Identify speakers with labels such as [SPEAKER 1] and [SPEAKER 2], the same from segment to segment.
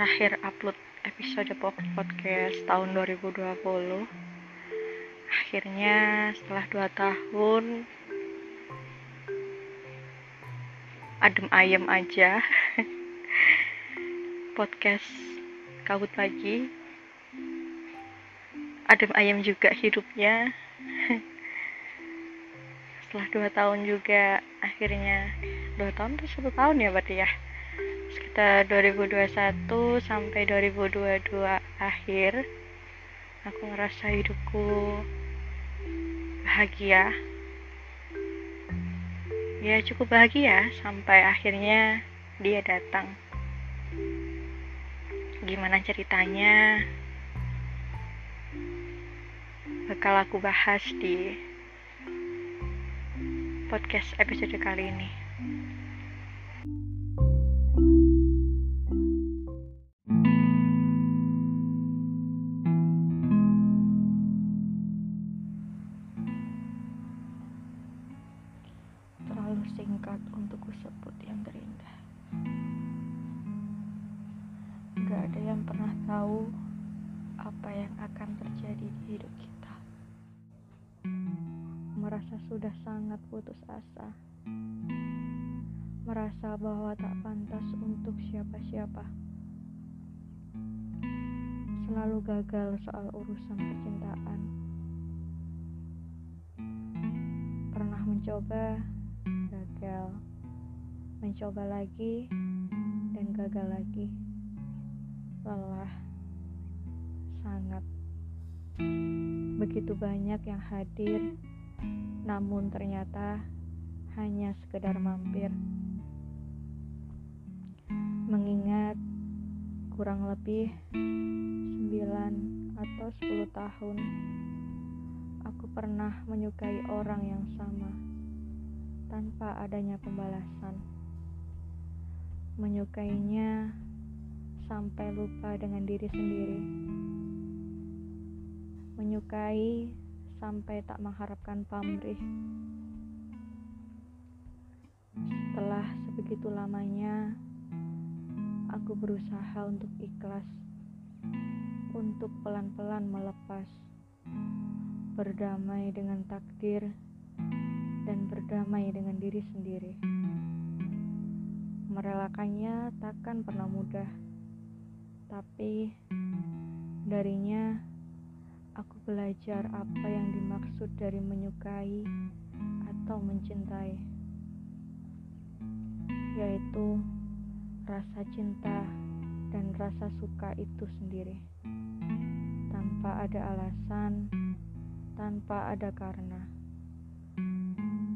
[SPEAKER 1] terakhir upload episode podcast tahun 2020 akhirnya setelah dua tahun adem ayem aja. Podcast kabut pagi adem ayem juga hidupnya. Setelah dua tahun juga akhirnya dua tahun atau satu tahun ya berarti ya sekitar 2021 sampai 2022 akhir aku ngerasa hidupku bahagia. Ya cukup bahagia sampai akhirnya dia datang. Gimana ceritanya? Bakal aku bahas di podcast episode kali ini sudah sangat putus asa. Merasa bahwa tak pantas untuk siapa-siapa. Selalu gagal soal urusan percintaan. Pernah mencoba gagal, mencoba lagi, dan gagal lagi. Lelah, sangat. Begitu banyak yang hadir, namun ternyata hanya sekedar mampir. Mengingat kurang lebih 9 atau 10 tahun aku pernah menyukai orang yang sama tanpa adanya pembalasan. Menyukainya sampai lupa dengan diri sendiri. Menyukai sampai tak mengharapkan pamrih. Setelah sebegitu lamanya, aku berusaha untuk ikhlas, untuk pelan-pelan melepas, berdamai dengan takdir dan berdamai dengan diri sendiri. Merelakannya takkan pernah mudah, tapi darinya aku belajar apa yang dimaksud dari menyukai atau mencintai, yaitu rasa cinta dan rasa suka itu sendiri, tanpa ada alasan, tanpa ada karena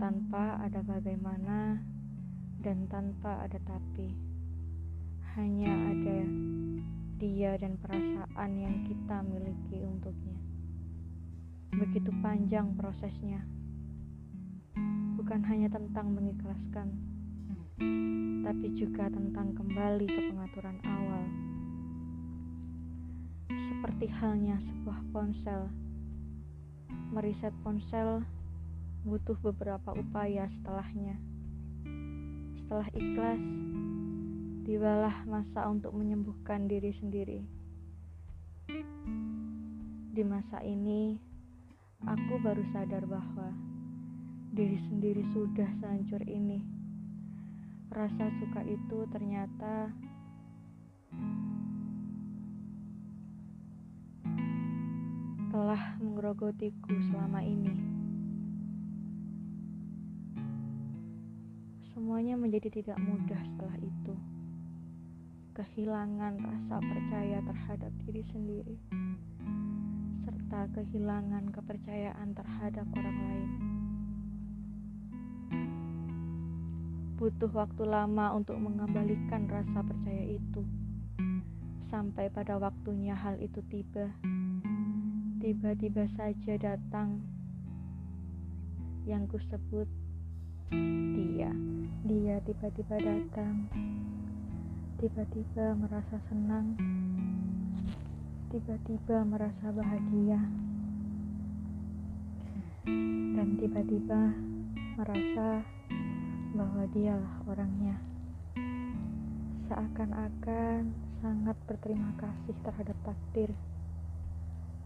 [SPEAKER 1] tanpa ada bagaimana dan tanpa ada tapi. Hanya ada dia dan perasaan yang kita miliki untuknya. Begitu panjang prosesnya. Bukan hanya tentang mengikhlaskan, tapi juga tentang kembali ke pengaturan awal. Seperti halnya sebuah ponsel. Meriset ponsel butuh beberapa upaya setelahnya. Setelah ikhlas, tibalah masa untuk menyembuhkan diri sendiri. Di masa ini, aku baru sadar bahwa diri sendiri sudah sehancur ini. Rasa suka itu ternyata telah menggerogotiku selama ini. Semuanya menjadi tidak mudah setelah itu. Kehilangan rasa percaya terhadap diri sendiri, serta kehilangan kepercayaan terhadap orang lain. Butuh waktu lama untuk mengembalikan rasa percaya itu, sampai pada waktunya hal itu tiba. Tiba-tiba saja datang yang kusebut dia. Dia tiba-tiba datang, tiba-tiba merasa senang, tiba-tiba merasa bahagia, dan tiba-tiba merasa bahwa dialah orangnya. Seakan-akan sangat berterima kasih terhadap takdir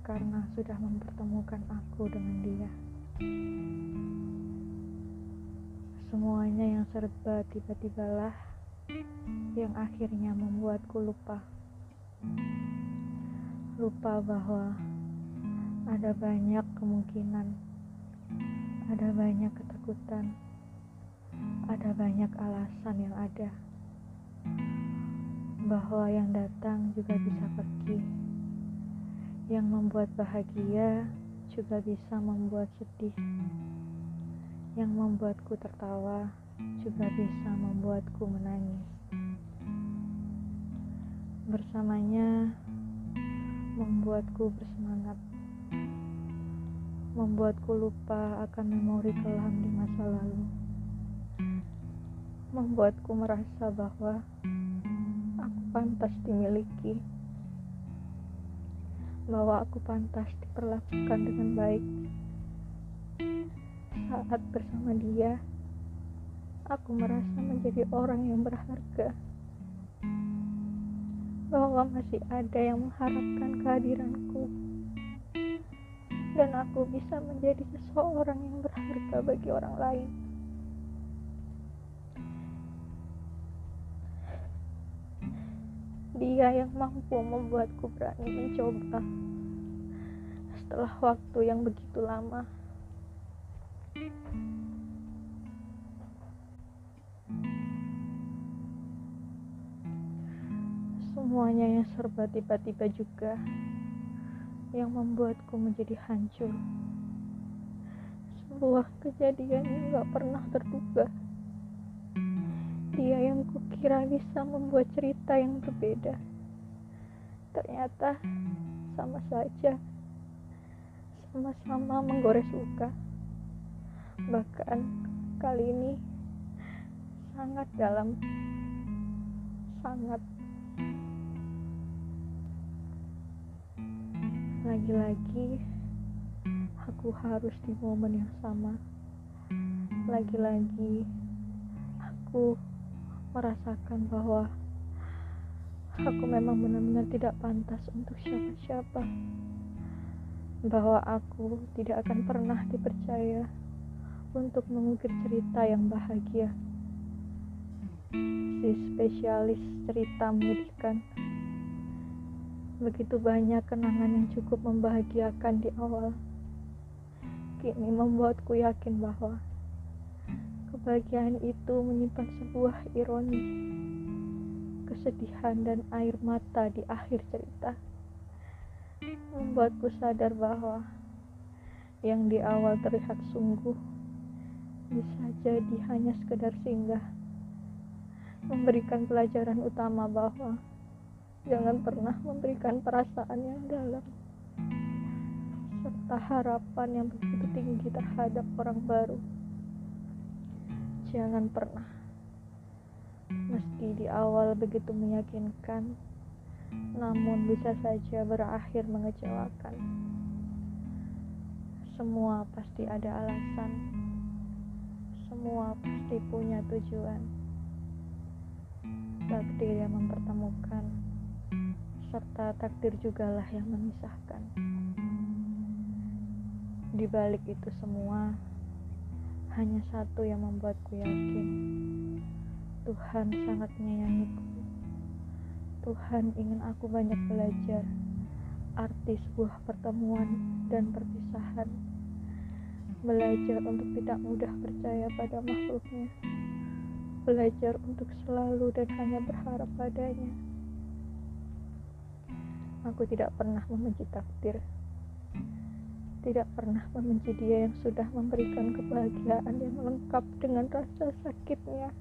[SPEAKER 1] karena sudah mempertemukan aku dengan dia. Semuanya yang serba tiba-tibalah yang akhirnya membuatku lupa. Lupa bahwa ada banyak kemungkinan, ada banyak ketakutan, ada banyak alasan yang ada bahwa yang datang juga bisa pergi. Yang membuat bahagia juga bisa membuat sedih. Yang membuatku tertawa juga bisa membuatku menangis. Bersamanya membuatku bersemangat. Membuatku lupa akan memori kelam di masa lalu. Membuatku merasa bahwa pantas dimiliki, bahwa aku pantas diperlakukan dengan baik. Saat bersama dia, aku merasa menjadi orang yang berharga, bahwa masih ada yang mengharapkan kehadiranku, dan aku bisa menjadi seseorang yang berharga bagi orang lain. Dia yang mampu membuatku berani mencoba setelah waktu yang begitu lama. Semuanya yang serba tiba-tiba juga yang membuatku menjadi hancur. Sebuah kejadian yang gak pernah terduga. Dia yang kukira bisa membuat cerita yang berbeda. Ternyata sama saja. Sama-sama menggores luka. Bahkan kali ini sangat dalam. Sangat. Lagi-lagi aku harus di momen yang sama. Lagi-lagi aku merasakan bahwa aku memang benar-benar tidak pantas untuk siapa-siapa. Bahwa aku tidak akan pernah dipercaya untuk mengukir cerita yang bahagia. Si spesialis cerita menyedihkan. Begitu banyak kenangan yang cukup membahagiakan di awal. Kini membuatku yakin bahwa Kebahagiaan itu menyimpan sebuah ironi, kesedihan dan air mata di akhir cerita. Membuatku sadar bahwa yang di awal terlihat sungguh bisa jadi hanya sekedar singgah. Memberikan pelajaran utama bahwa jangan pernah memberikan perasaan yang dalam serta harapan yang begitu tinggi terhadap orang baru. Jangan pernah. Meski di awal begitu meyakinkan namun bisa saja berakhir mengecewakan. Semua pasti ada alasan. Semua pasti punya tujuan. Takdir yang mempertemukan serta takdir jugalah yang memisahkan. Di balik itu semua hanya satu yang membuatku yakin. Tuhan sangat menyayangiku. Tuhan ingin aku banyak belajar arti sebuah pertemuan dan perpisahan. Belajar untuk tidak mudah percaya pada makhluknya. Belajar untuk selalu dan hanya berharap padanya aku tidak pernah membenci takdir tidak pernah membenci dia yang sudah memberikan kebahagiaan yang lengkap dengan rasa sakitnya.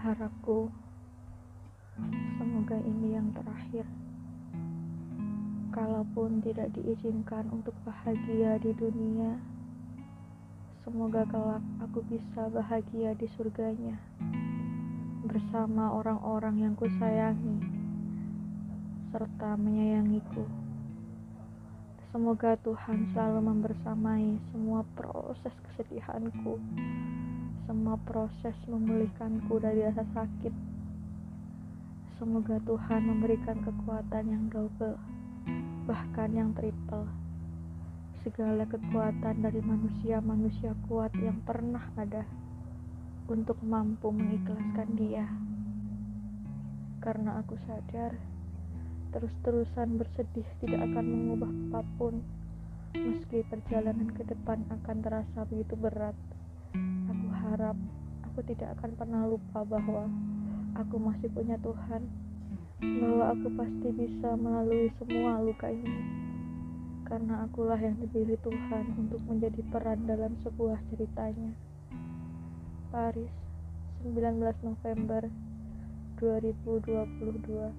[SPEAKER 1] Harapku, semoga ini yang terakhir. Kalaupun tidak diizinkan untuk bahagia di dunia, semoga kelak aku bisa bahagia di surganya bersama orang-orang yang kusayangi serta menyayangiku. Semoga Tuhan selalu membersamai semua proses kesedihanku, semua proses memulihkanku dari rasa sakit, Semoga Tuhan memberikan kekuatan yang double, bahkan yang triple. Segala kekuatan dari manusia-manusia kuat yang pernah ada untuk mampu mengikhlaskan Dia. Karena aku sadar, terus-terusan bersedih tidak akan mengubah apa pun, meski perjalanan ke depan akan terasa begitu berat. Aku harap aku tidak akan pernah lupa bahwa aku masih punya Tuhan, bahwa aku pasti bisa melalui semua luka ini. Karena akulah yang dipilih Tuhan untuk menjadi peran dalam sebuah ceritanya. Paris, 19 November 2022.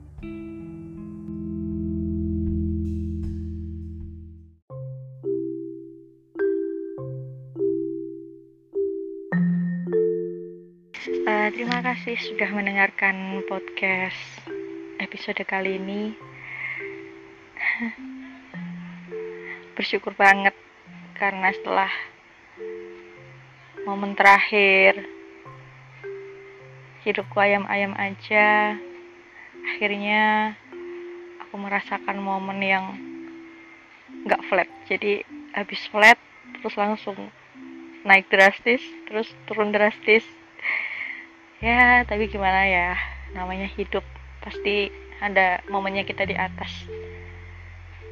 [SPEAKER 1] Uh, terima kasih sudah mendengarkan podcast episode kali ini. Bersyukur banget karena setelah momen terakhir. Hidupku ayam-ayam aja, akhirnya aku merasakan momen yang nggak flat. Jadi habis flat terus langsung naik drastis, terus turun drastis. Ya tapi gimana ya namanya hidup. Pasti ada momennya kita di atas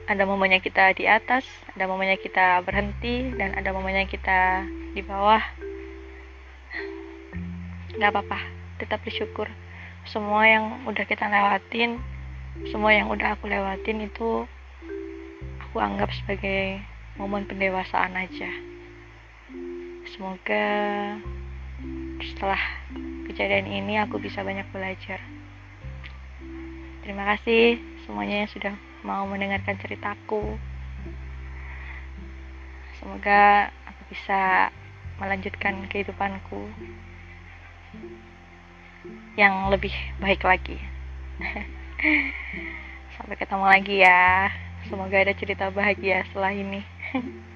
[SPEAKER 1] ada momennya kita di atas ada momennya kita berhenti dan ada momennya kita di bawah. Nggak apa-apa tetap bersyukur. Semua yang udah kita lewatin semua yang udah aku lewatin itu aku anggap sebagai momen pendewasaan aja. Semoga setelah kejadian ini aku bisa banyak belajar. Terima kasih semuanya yang sudah mau mendengarkan ceritaku. Semoga aku bisa melanjutkan kehidupanku yang lebih baik lagi. Sampai ketemu lagi ya. Semoga ada cerita bahagia setelah ini.